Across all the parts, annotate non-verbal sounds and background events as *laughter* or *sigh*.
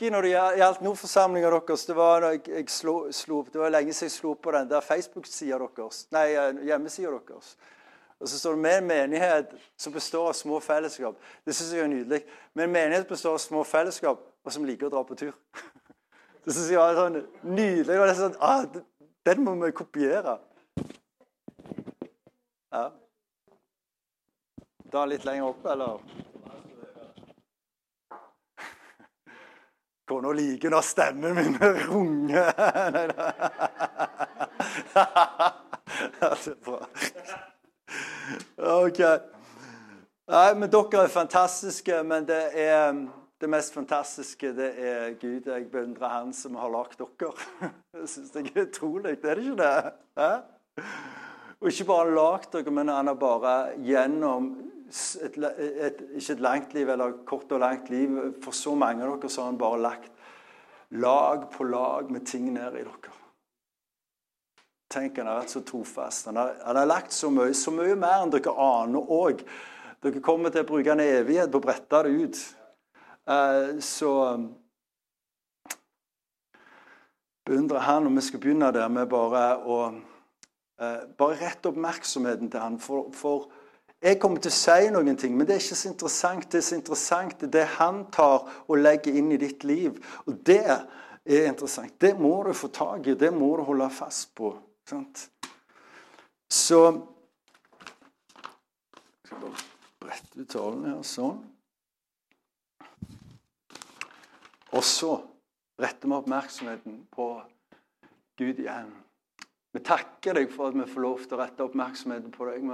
merke når det gjaldt Nordforsamlinga deres det var, jeg, jeg slo, slo, det var lenge siden jeg slo på den der Facebook-sida deres. Nei, eh, hjemmesida deres. Og så står det med en menighet som består av små fellesskap. Det syns jeg er nydelig. Men en menighet består av små fellesskap, og som liker å dra på tur. *laughs* Det syns jeg var sånn nydelig. Og det er sånn, ah, den må vi kopiere. Ja. Da litt lenger opp, eller? Kona liker når stemmen min runger. *laughs* Nei da. *laughs* Det er bra. OK. Nei, men dere er fantastiske, men det er det mest fantastiske det er Gud. Jeg beundrer Han som har lagd dere. *laughs* Jeg syns det er utrolig. Det Er det ikke det? Hæ? Og ikke bare lagd dere, men han har bare gjennom et, et, ikke et langt liv eller kort og langt liv For så mange av dere så har han bare lagt lag på lag med ting ned i dere. Tenk, han har vært så trofast. Han har, han har lagt så mye, så mye mer enn dere aner òg. Dere kommer til å bruke en evighet på å brette det ut. Uh, så beundrer han, og vi skal begynne der med bare å uh, bare rette oppmerksomheten til han. For, for jeg kommer til å si noen ting, men det er ikke så interessant. Det er så interessant det, han tar og legger inn i ditt liv. Og det er interessant. Det må du få tak i. Det må du holde fast på. Sant? Så Jeg skal bare brette ut talen her sånn. Og så retter vi oppmerksomheten på Gud igjen. Vi takker deg for at vi får lov til å rette oppmerksomheten på deg.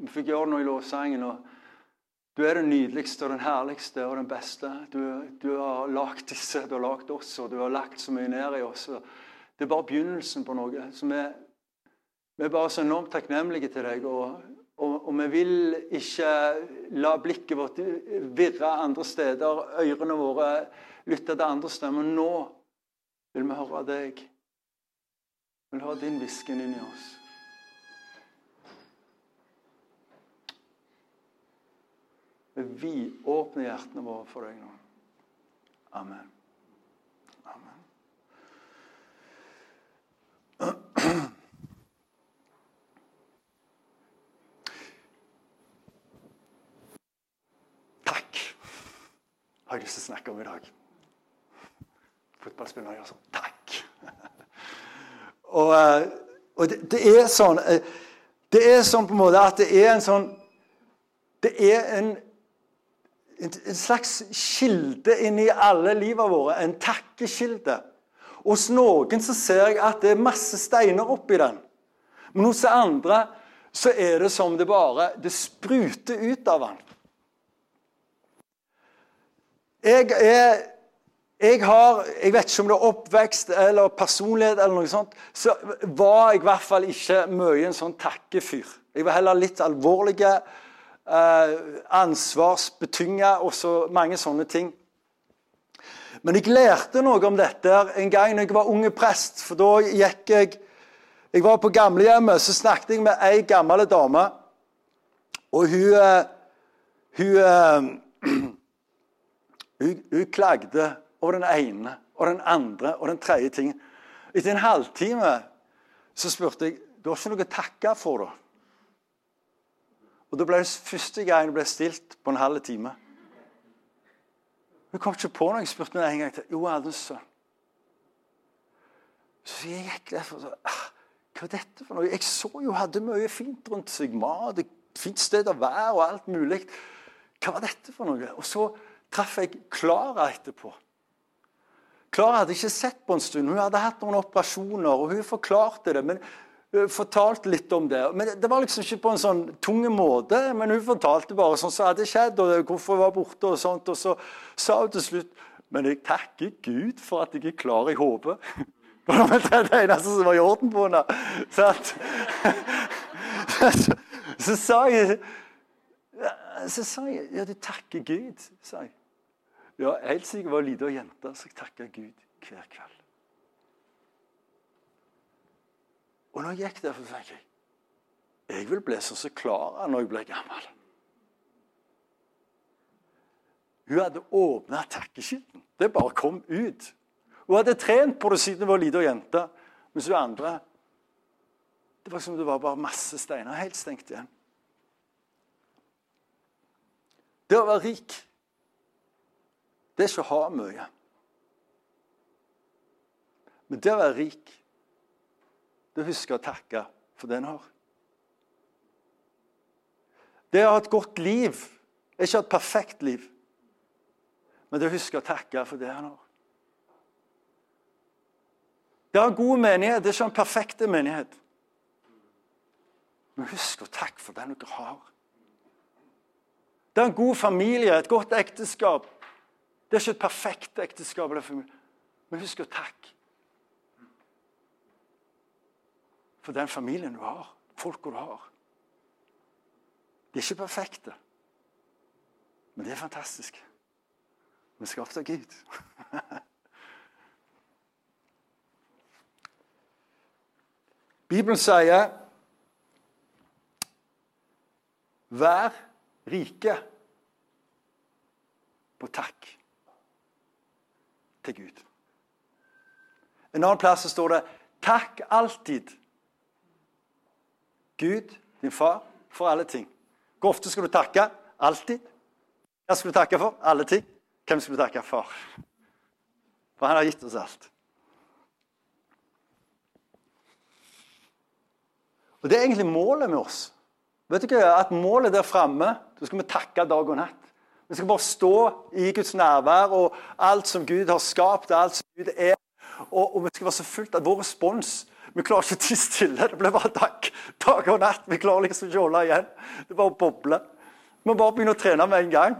Vi fikk gjøre noe i lovsangen. og Du er den nydeligste og den herligste og den beste. Du, du har lagd disse, du har lagd oss, og du har lagt så mye ned i oss. Det er bare begynnelsen på noe. Så vi, vi er bare så enormt takknemlige til deg. Og, og, og, vi vil ikke la blikket vårt virre andre steder, ørene våre lytte til andre stemmer. Nå vil vi høre deg. Vi vil ha din hvisken inni oss. Vi åpner hjertene våre for deg nå. Amen. Amen. Takk har jeg lyst til å snakke om i dag. Fotballspillere gjør sånn Takk. og, eh, og det, det, er sånn eh, Det er sånn på en måte at det er en sånn Det er en en slags kilde inni alle livet våre. En takkekilde. Hos noen så ser jeg at det er masse steiner oppi den. Men hos andre så er det som det bare Det spruter ut av den. Jeg er jeg har Jeg vet ikke om det er oppvekst eller personlighet, eller noe sånt, så var jeg i hvert fall ikke mye en sånn takkefyr. Jeg var heller litt alvorlig ansvarsbetynga og så mange sånne ting. Men jeg lærte noe om dette en gang da jeg var unge prest. For da gikk jeg Jeg var på gamlehjemmet, så snakket jeg med ei gammel dame. Og hun hun, Hun, eh, *clears throat* hun, hun klagde over den ene og den andre og den tredje tingen. Etter en halvtime så spurte jeg du har ikke noe å takke for. da. Og Da ble det første gang det ble stilt på en halv time. Hun kom ikke på noe. Jeg spurte meg en gang til. Jo, altså. Så jeg gikk der og ah, Hva er dette for noe? Jeg så jo hadde mye fint rundt seg. Mat, fint sted å være og alt mulig. Hva var dette for noe? Og så traff jeg Klara etterpå. Klara hadde ikke sett på en stund. Hun hadde hatt noen operasjoner, og hun forklarte det. men Eh, fortalte litt om det. Men Det var liksom ikke på en sånn tung måte, men hun fortalte bare sånn som hadde skjedd, og hvorfor hun var borte. Og sånt, og så sa hun til slutt Men jeg takker Gud for at jeg er klar i hodet. *laughs* Det var det eneste som var i orden på henne. Så, så, *laughs* så sa jeg så sa jeg ja, du takker Gud. sa jeg. Ja, Helt siden jeg var lita jente, så jeg takka Gud hver kveld. Og når jeg gikk der, så tenkte jeg jeg vil bli sånn som Klara når jeg blir gammel. Hun hadde åpna takkekilden. Det bare kom ut. Hun hadde trent på det siden hun var lita jente. Mens hun andre Det var som det var bare masse steiner helt stengt igjen. Det å være rik, det er ikke å ha mye. Men det å være rik, det husker å takke for det en har. Det å ha et godt liv er ikke et perfekt liv, men det å huske å takke for det en har. Det er en god menighet, det er ikke en perfekt menighet. Men husk å takke for den dere har. Det er en god familie, et godt ekteskap. Det er ikke et perfekt ekteskap, men husk å takke for den familien du har, folka du har. De er ikke perfekte, men det er fantastisk. Vi er skapt av Gud. *laughs* Bibelen sier Vær rike på takk til Gud. En annen plass står det 'takk alltid'. Gud, din far, for alle ting. Hvor ofte skal du takke? Alltid. Hva skal du takke for? Alle ting. Hvem skal du takke for? For han har gitt oss alt. Og Det er egentlig målet med oss. Vet du ikke, At målet der framme Da skal vi takke dag og natt. Vi skal bare stå i Guds nærvær og alt som Gud har skapt, alt som Gud er. Og, og vi skal være så fullt at vår respons Vi klarer ikke å tie stille. Det blir bare dag, dag og natt. Vi klarer liksom ikke å holde igjen. Det bare bobler. Vi må bare begynne å trene med en gang.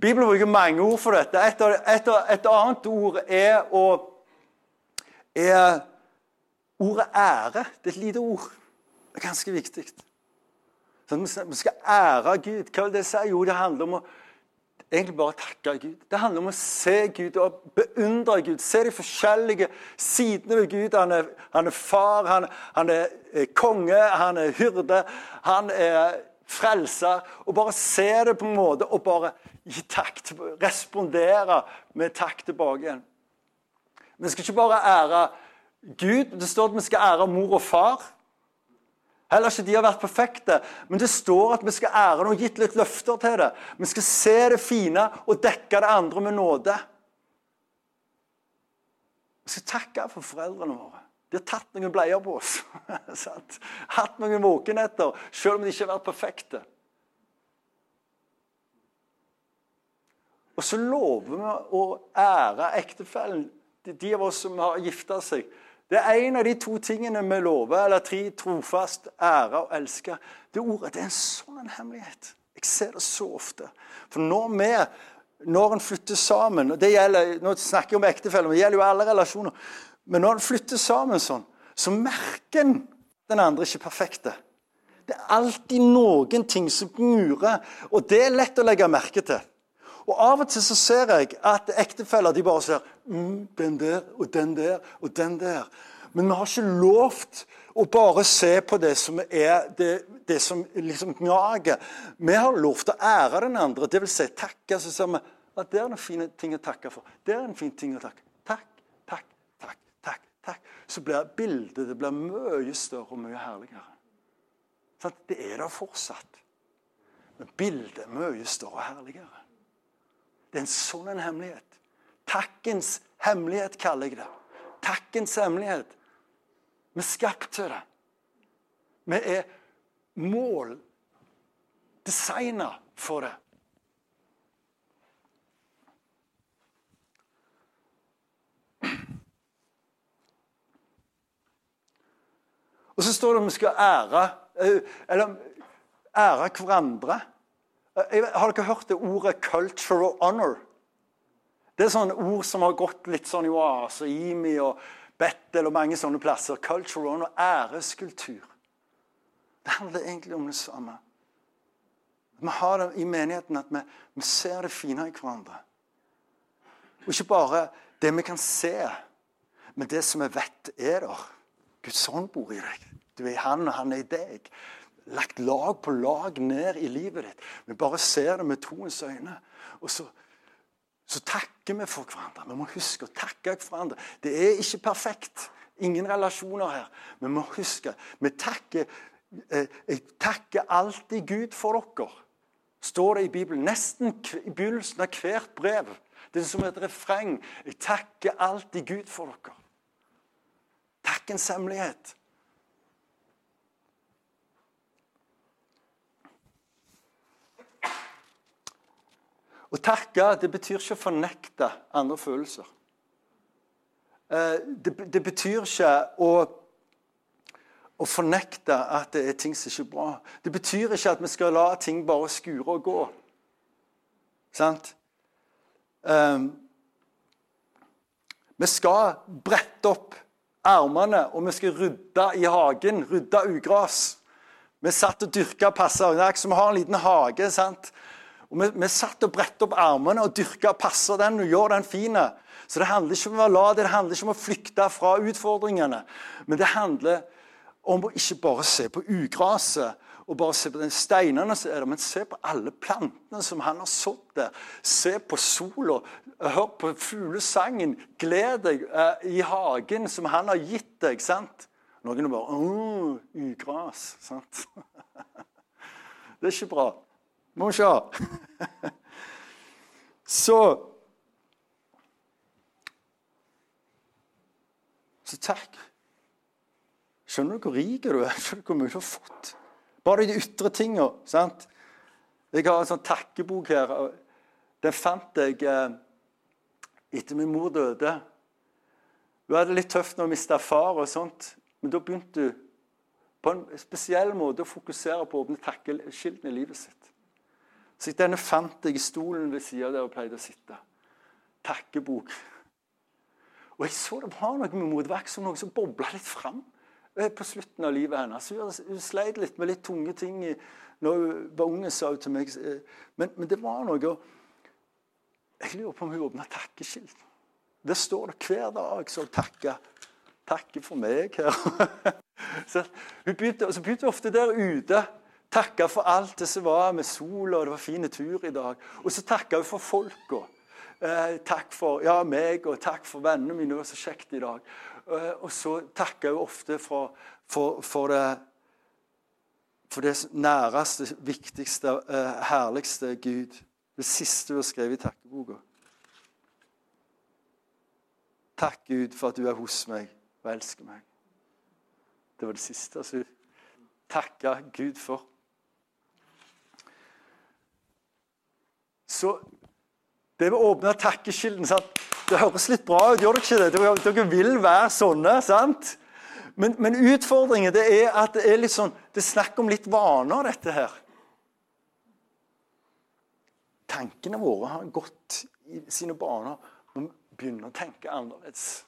Bibelen bruker mange ord for dette. Et, et, et annet ord er å er Ordet ære det er et lite ord. Det er ganske viktig. Sånn, vi skal ære Gud. Hva vil det si? Jo, det handler om å egentlig bare takke Gud. Det handler om å se Gud og beundre Gud. Se de forskjellige sidene ved Gud. Han er, han er far, han, han, er eh, konge, han er hyrde, han er frelser. Og bare se det på en måte og bare gi takk. Respondere med takk tilbake igjen. Vi skal ikke bare ære Gud, Det står at vi skal ære mor og far. Heller ikke de har vært perfekte, men det står at vi skal ære noen og gitt litt løfter til det. Vi skal se det fine og dekke det andre med nåde. Vi skal takke for foreldrene våre. De har tatt noen bleier på oss. *laughs* Hatt noen våkenetter, selv om de ikke har vært perfekte. Og så lover vi å ære ektefellen, de av oss som har gifta seg. Det er en av de to tingene vi lover, eller tre trofast, ære og elske. Det ordet det er en sånn hemmelighet. Jeg ser det så ofte. For når vi når en flytter sammen og det gjelder, Nå snakker jeg om ektefeller, men det gjelder jo alle relasjoner. Men når en flytter sammen sånn, så merker en den andre ikke perfekte. Det er alltid noen ting som gnurer, og det er lett å legge merke til. Og Av og til så ser jeg at ektefeller de bare ser mm, den der og den der og den der. Men vi har ikke lovt å bare se på det som er det, det som liksom gnager. Vi har lovt å ære den andre, dvs. Si, takke. Så ser vi at det er en fin ting å takke for. Det er en fin ting å takke. Takk, takk, takk, takk. takk. Så blir bildet det blir mye større og mye herligere. Sånn, det er der fortsatt. Men bildet er mye større og herligere. Det er en sånn en hemmelighet. Takkens hemmelighet, kaller jeg det. Takkens hemmelighet. Vi er skapt til det. Vi er mål designa for det. Og så står det at vi skal ære eh, eller ære hverandre. Eh, har dere hørt det ordet 'cultural honor'? Det er sånne ord som har gått litt sånn i Oase, Imi og Bettel og mange sånne plasser. Cultural honor, æreskultur. Det handler egentlig om det samme. Vi har det i menigheten at vi, vi ser det fine i hverandre. Og ikke bare det vi kan se, men det som vi vet er der. Guds ånd bor i deg. Du er i han, og han er i deg. Lagt lag på lag ned i livet ditt. Vi bare ser det med troens øyne. Og så, så takker vi for hverandre. Vi må huske å takke hverandre. Det er ikke perfekt. Ingen relasjoner her. Vi må huske vi takker, eh, Jeg takker alltid Gud for dere, står det i Bibelen. Nesten i begynnelsen av hvert brev. Det er som et refreng. Jeg takker alltid Gud for dere. Takkens hemmelighet. Å takke det betyr ikke å fornekte andre følelser. Eh, det, det betyr ikke å, å, fornekte at det er ting som ikke er bra. Det betyr ikke at vi skal la ting bare skure og gå. Sant? Um, vi skal brette opp armene, og vi skal rydde i hagen. Rydde ugras. Vi satt og dyrka passer. Det er ikke som vi har en liten hage. sant? Og vi, vi satt og brettet opp armene og dyrka og passa den og gjorde den fin. Så det handler ikke om å være lat, det handler ikke om å flykte fra utfordringene. Men det handler om å ikke bare se på ugraset og bare se på den steinene som er der, men se på alle plantene som han har sådd der. Se på sola, hør på fuglesangen. Gled deg eh, i hagen som han har gitt deg. sant? Noen er bare Å, ugras. Sant? *laughs* Det er ikke bra. Må se. *laughs* Så Så takk. Skjønner du hvor rik du er? *laughs* Skjønner du hvor mye du har fått? Bare de ytre tinga. Jeg har en sånn takkebok her. Den fant jeg eh, etter min mor døde. Hun hadde det litt tøft når hun mista far, og sånt, men da begynte hun på en spesiell måte å fokusere på å åpne takkeskiltene i livet sitt. Så denne fant jeg i stolen ved sida der hun pleide å sitte. Takkebok. Og jeg så det var noe med motverk som noe som bobla litt fram eh, på slutten av livet hennes. Hun sleit litt med litt tunge ting når hun var unge, sa hun til meg. Eh, men, men, det var noe Jeg lurer på om hun åpna takkeskilt. Der står det hver dag så takke. Takke for meg her. *laughs* så hun begynte, så begynte hun ofte der ute Takka for alt det som var med sola, og det var fin tur i dag. Og så takka hun for folka. Eh, takk for ja, meg, og takk for vennene mine. Det var så kjekt i dag. Eh, og så takka hun ofte for, for, for, det, for, det næreste, viktigste, eh, herligste Gud. Det siste hun har skrevet i takkeboka. Takk, Gud, for at du er hos meg og elsker meg. Det var det siste. Altså, takka Gud for. Så det med å åpne takkekilden sant? Det høres litt bra ut, gjør det ikke det? Dere, dere vil være sånne, sant? Men, men, utfordringen det er at det er litt sånn, det er snakk om litt vaner, dette her. Tankene våre har gått i sine baner. Vi begynner å tenke annerledes.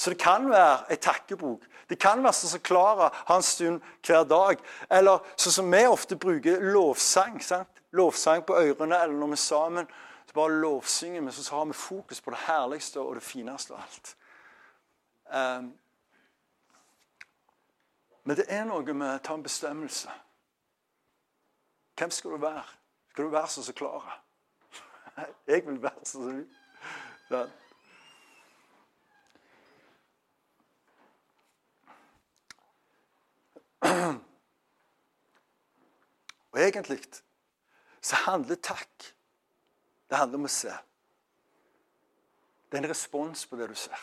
Så det kan være ei takkebok. Det kan være sånn som Klara har en stund hver dag. Eller sånn som vi ofte bruker lovsang. sant? lovsang på ørene, eller når vi er sammen så bare lovsynger vi, så har vi fokus på det herligste og det fineste av alt. Um, men det er noe med å ta en bestemmelse. Hvem skal du være? Skal du være sånn som Klara? *laughs* Jeg vil være sånn som du. Og egentlig så handler takk Det handler om å se. Det er en respons på det du ser.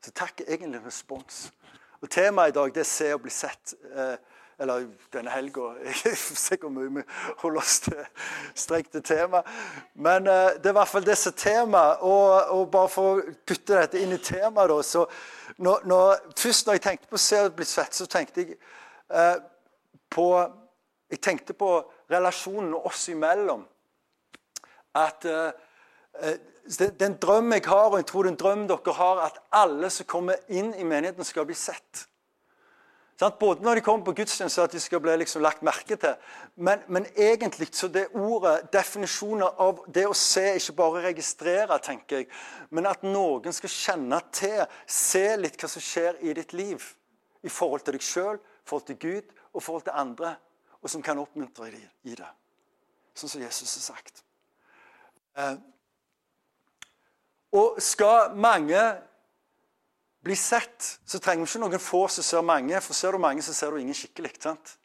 Så takk er egentlig en respons. Og Temaet i dag det er 'se og bli sett'. Eh, eller denne helga. *laughs* Se hvor mye vi holder oss til strengt til tema. Men eh, det er i hvert fall er temaet. Og, og, bare for å putte dette inn i temaet, så når, når, Først når jeg tenkte på 'se og bli svett, så tenkte jeg eh, på Jeg tenkte på relasjonen oss imellom. At uh, det er drøm jeg har, og jeg tror er drøm dere har, at alle som kommer inn i menigheten, skal bli sett. Sånn, både når de kommer på gudstjeneste, at de skal bli liksom lagt merke til. Men, men, egentlig så det ordet, definisjoner av det å se, ikke bare registrere, tenker jeg, men at noen skal kjenne til, se litt hva som skjer i ditt liv. I forhold til deg sjøl, forhold til Gud og forhold til andre, og som kan oppmuntre deg i det. Sånn som Jesus har sagt. Eh, og skal mange bli sett, så trenger vi ikke noen få som ser mange. For ser du mange, så ser du ingen skikkelig. sant?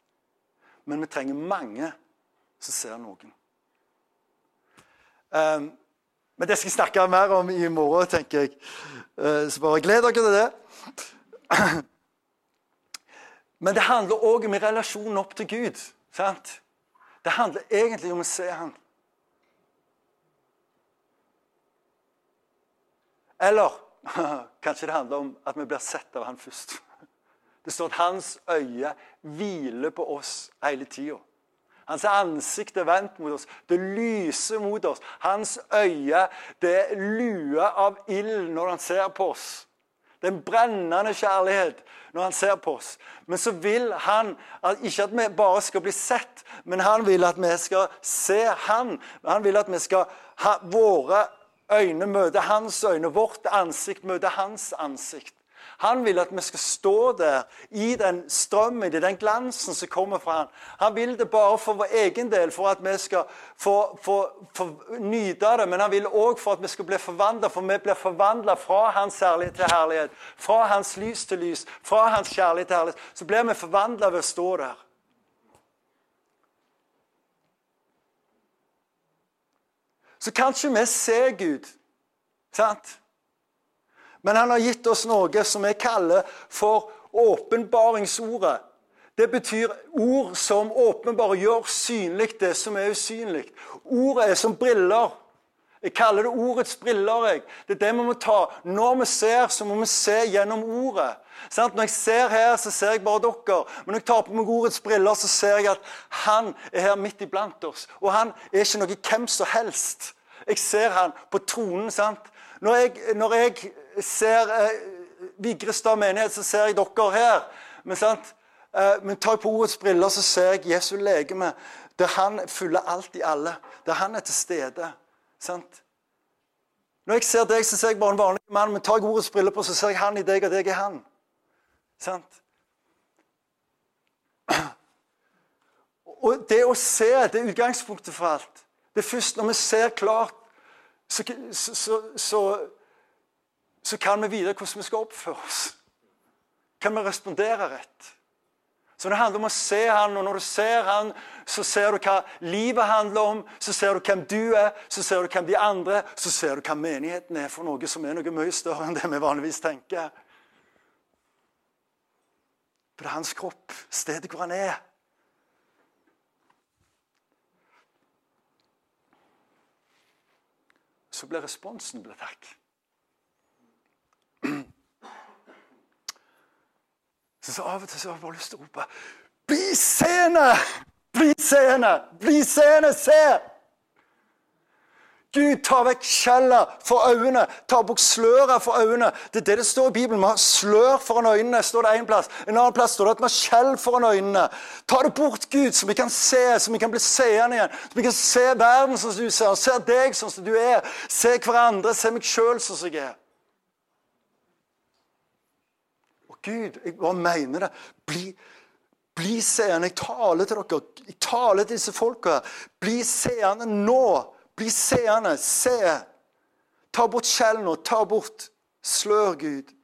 Men vi trenger mange som ser noen. Um, men det skal jeg snakke mer om i morgen, tenker jeg. Uh, så bare gled dere til det. *clears throat* Men det handler òg om relasjonen opp til Gud. sant? Det handler egentlig om å se Han. Eller *laughs* kanskje det handler om at vi blir sett av Han først. Det står at hans øye hviler på oss hele tida. Hans ansikt er vendt mot oss. Det lyser mot oss. Hans øye det er lue av ild når han ser på oss. Det er en brennende kjærlighet når han ser på oss. Men så vil han at, ikke at vi bare skal bli sett, men han vil at vi skal se han. Han vil at vi skal ha våre øyne møter hans øyne, vårt ansikt møter hans ansikt. Han vil at vi skal stå der i den strømmen, i den glansen som kommer fra han. Han vil det bare for vår egen del, for at vi skal få, få, få nyte det. Men han vil òg for at vi skal bli forvandla, for vi blir forvandla fra hans herlighet til herlighet. Fra hans lys til lys, fra hans kjærlighet til herlighet. Så blir vi forvandla ved å stå der. Så kanskje vi ser Gud. Sant? Men han har gitt oss noe som vi kaller for åpenbaringsordet. Det betyr ord som åpenbare gjør synlig det som er usynlig. Ordet er som briller. Jeg kaller det ordets briller. Jeg. Det er det vi må ta. Når vi ser, så må vi se gjennom ordet. Når jeg ser her, så ser jeg bare dere. Men når jeg tar på meg ordets briller, så ser jeg at han er her midt iblant oss. Og han er ikke noe hvem som helst. Jeg ser han på tronen. sant? Når jeg, når jeg ser eh, Vigrestad menighet, så ser jeg dere her. Men, sant? Eh, men tar jeg på ordets briller, så ser jeg Jesu legeme. Der han fyller alt i alle. Der han er til stede. Sant? Når jeg ser deg, så ser jeg bare en vanlig mann, men tar jeg ordets briller på, så ser jeg han i deg, og deg er han. Sant? *clears throat* Og det å se, det er utgangspunktet for alt. Det er først når vi ser klart, så, så, så, så kan vi vite hvordan vi skal oppføre oss. Kan vi respondere rett? Så Det handler om å se han, og når du ser han, så ser du hva livet handler om. Så ser du hvem du er, så ser du hvem de andre Så ser du hva menigheten er for noe som er noe mye større enn det vi vanligvis tenker. For det er hans kropp, stedet hvor han er. Så ble responsen ble takk. Så av og til så har jeg bare lyst til å rope Bli seende! Bli seende! Bli seende! Se! Gud, ta vekk skjellet for øynene. Ta bort sløret for øynene. Det er det det står i Bibelen. Vi har slør foran øynene. står det En plass En annen plass står det at vi har skjell foran øynene. Ta det bort, Gud, så vi kan se, så vi kan bli seende igjen. Så vi kan se verden som du ser, se deg sånn som du er. Se hverandre, se meg sjøl sånn som jeg er. Gud, bare mener det. Bli, bli seende. Jeg taler til dere. Jeg taler til disse folka. Bli seende nå. Bli seende. Se. Ta bort kjell nå. Ta bort slør, Gud.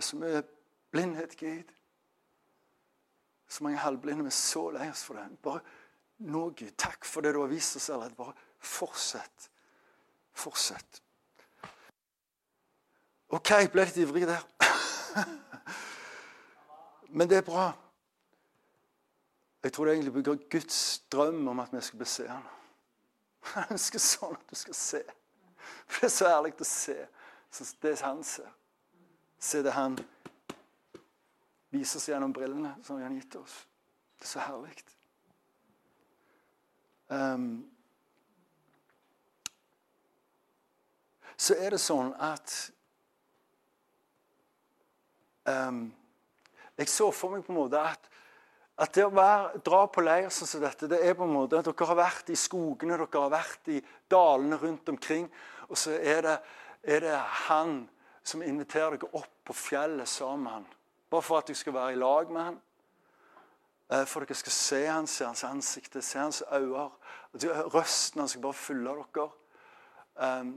Det er så mye blindhet, Gud. Så mange halvblinde. Vi er så lei oss for det. Bare nå, Gud, takk for det du har vist oss allerede. Bare fortsett. Fortsett. OK, jeg ble litt ivrig der. *laughs* Men det er bra. Jeg tror det egentlig bygger Guds drøm om at vi skal bli seende. *laughs* Han ønsker sånn at du skal se. For det er så ærlig å se det han ser. Se det han viser oss gjennom brillene som han har gitt oss. Det er så herlig. Um, så er det sånn at um, Jeg så for meg på en måte at, At det å være, dra på leir sånn som dette, det er på en måte at dere har vært i skogene, dere har vært i dalene rundt omkring, og så er det, er det han som inviterer dere opp på fjellet sammen. Bare for at dere skal være i lag med han. Eh, for dere skal se hans, se hans ansikt, se hans øyne. Røsten hans skal bare fylle dere. Um,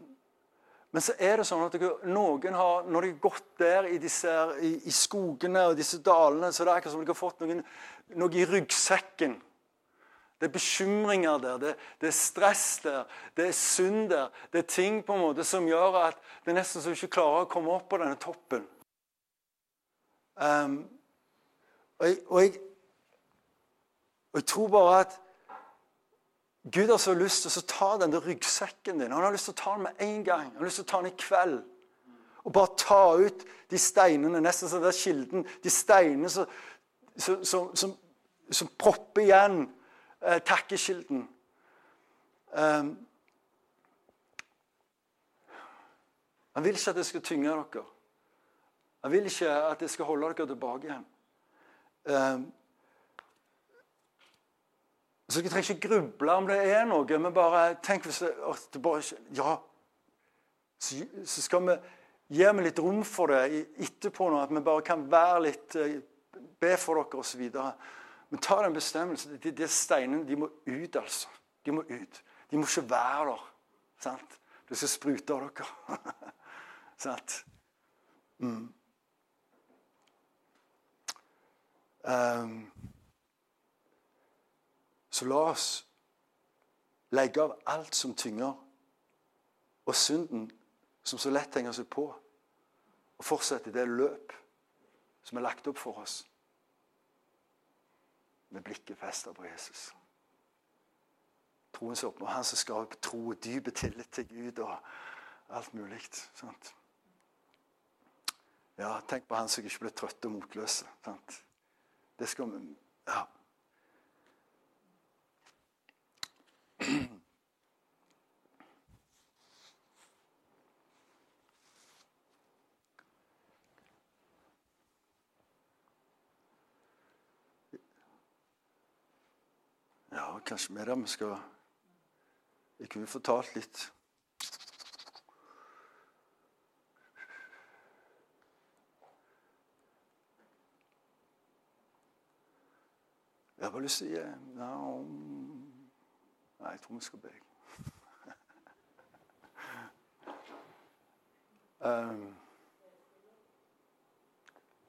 men så er det sånn at noen har, når de har gått der i, disse, i, i skogene og disse dalene, så det er akkurat som de har fått noen, noe i ryggsekken. Det er bekymringer der, det, det, er stress der, det er synd der. Det er ting på en måte som gjør at det er nesten så du ikke klarer å komme opp på denne toppen. Um, og, jeg, og, jeg, og jeg tror bare at Gud har så lyst til å ta den ryggsekken din. Han har lyst til å ta den med en gang. Han har lyst til å ta den i kveld. Og bare ta ut de steinene, nesten som den kilden. De steinene som, som, som, som propper igjen eh, takkekilden. Um, han vil ikke at det skal tynge dere. Han vil ikke at det skal holde dere tilbake igjen. Um, så Jeg trenger ikke gruble om det er noe, men bare tenk hvis det, det bare, Ja, så, så, skal vi gi meg litt rom for det etterpå, nå, at vi bare kan være litt eh, Be for dere osv. Men ta den bestemmelsen. De, de steinene de må ut, altså. De må ut. De må ikke være der. sant? Det skal sprute av dere. *laughs* sant? Mm. Um, så la oss legge av alt som tynger, og synden som så lett henger seg på, og fortsette det løp som er lagt opp for oss, med blikket festet på Jesus. Troens som og Han som skaper tro og dype tillit til Gud og alt mulig. Sant? Ja, Tenk på han som ikke ble trøtt og motløs. Sant? Det skal vi Ja. Ja, kanskje mer vi skal Jeg kunne fortalt litt. Jeg har bare lyst til å gi no. Nei, jeg tror vi skal be. um,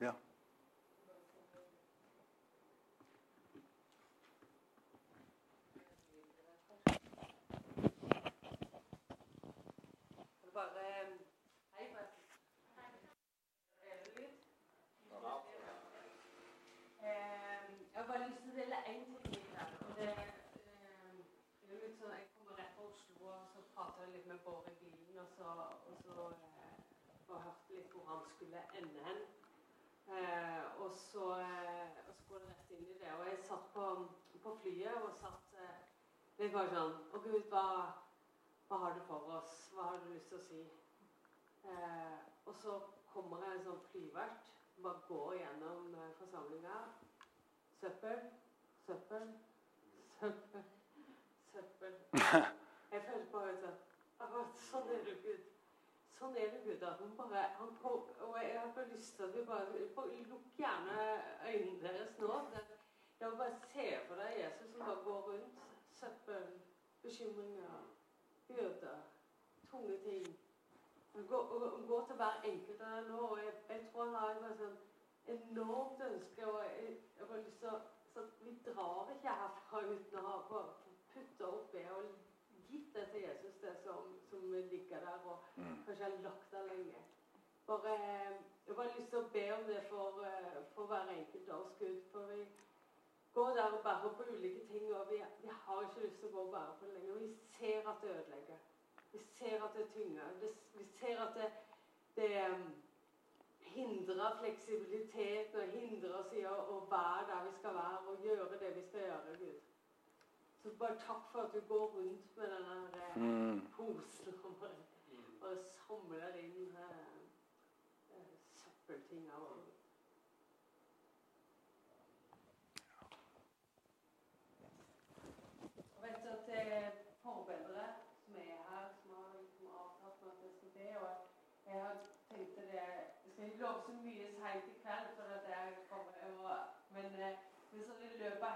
ja. Jeg har bare lyst til å dele én ting her. og det det er litt sånn, Jeg kommer rett fra Oslo og så pratet jeg litt med Bård i bilen. Og så, og så eh, og hørte litt hvor han skulle ende hen. Eh, og, så, eh, og så går det rett inn i det. Og jeg satt på, på flyet og satt eh, litt bare sånn Å Gud, hva, hva har du for oss? Hva har du lyst til å si? Eh, og så kommer en sånn flyvert. Bare går gjennom eh, forsamlinga. Søppel, søppel, søppel søppel. *laughs* Jeg følte bare sånn Sånn er det Gud. Sånn er Gud. at han bare, han kom, og Jeg har bare lyst til at vi bare, bare Lukk gjerne øynene deres nå. Jeg vil bare se for deg Jesus som bare går rundt. Søppel, bekymringer, byrder, tunge ting. Gå, gå til hver enkelt av dere nå. og jeg, jeg, tror han har et sånn enormt ønske. og jeg, jeg har lyst til å, så Vi drar ikke herfra uten å ha på putte oppi og gitt det til Jesus, det som, som ligger der og mm. kanskje har lagt der lenge. Bare, jeg har bare lyst til å be om det for, eh, for hver enkelt av oss, Gud. For vi går der og bærer på ulike ting, og vi, vi, har ikke lyst til å gå og bære på det lenger. Vi ser at det ødelegger. Vi ser at det tynger. Vi ser at det, det um, hindrer fleksibiliteten og hindrer oss i å, å være der vi skal være, og gjøre det vi skal gjøre, Gud. Så bare takk for at du går rundt med den der eh, mm. posen og bare, samler inn eh, eh, uh, uh, søppeltinga. Vet at det er forbedre som er her, som har liksom jeg. Og jeg har tenkt det Jeg skal ikke love så mye seint i kveld, for at jeg kommer, men, hvis det løper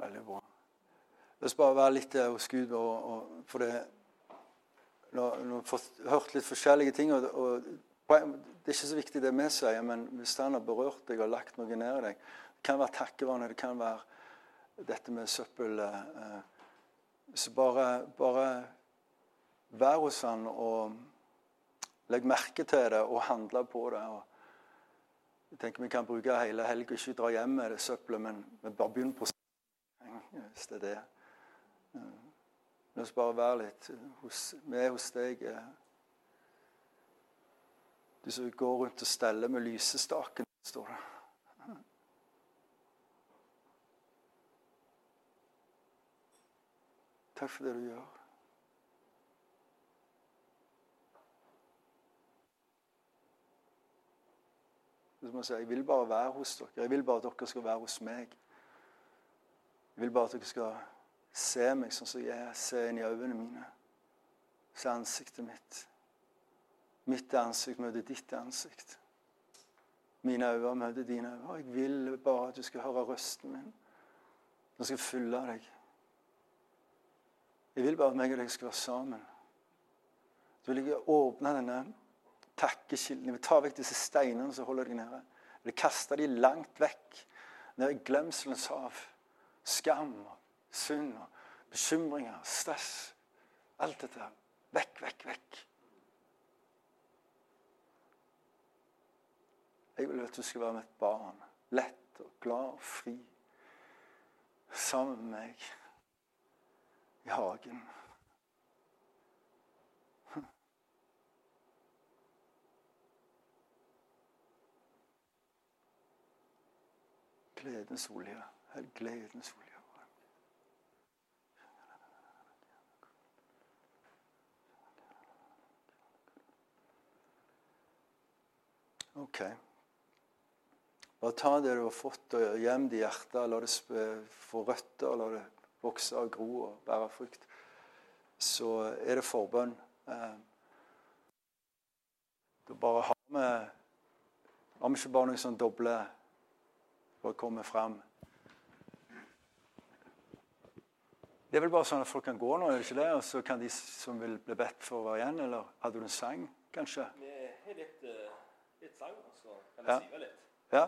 Veldig bra. La oss bare være litt der hos Gud. Og, og, for det Nå nå har hørt litt forskjellige ting. Og, og Det er ikke så viktig det vi sier, men hvis han har berørt deg og lagt noe ned i deg Det kan være takkevannet, det kan være dette med søppel eh, eh, Så bare, bare vær hos han og legg merke til det og handle på det. og jeg tenker Vi kan bruke hele helga, ikke dra hjem med det søppelet, men, men bare begynne på hvis det er det. La oss bare være litt hos, er hos deg. Du som går rundt og steller med lysestaken, står det. Takk for det du gjør. Jeg vil bare være hos dere. Jeg vil bare at dere skal være hos meg. Jeg vil bare at dere skal se meg sånn som jeg er. Se inn i øynene mine. Se ansiktet mitt. Mitt ansikt møter ditt ansikt. Mine øyne møter dine øyne. Jeg vil bare at du skal høre røsten min. Den skal fylle deg. Jeg vil bare at meg og deg skal være sammen. Så vil jeg åpne denne takkekilden. Jeg vil ta vekk disse steinene som holder deg nede. Jeg vil kaste dem langt vekk, ned i glemselens hav. Skam, og synd, bekymringer, stress. Alt dette. Vekk, vekk, vekk. Jeg vil at du skal være med et barn. Lett og glad og fri. Sammen med meg i hagen. Gledens olje. Hell gledens olje. Ok. Bare ta det du har fått, og gjem det i hjertet. La det få røtter, la det vokse og gro og bære frukt. Så er det forbønn. Eh, Da bare har vi Har vi ikke bare noe sånn doble for å komme fram? Det er vel bare sånn at folk kan gå nå, er det ikke det? Og så kan de som vil bli bedt for å være igjen, eller hadde du en sang, kanskje? Vi har litt, eh, litt sang, og så kan Ja. jeg skrive litt. Ja?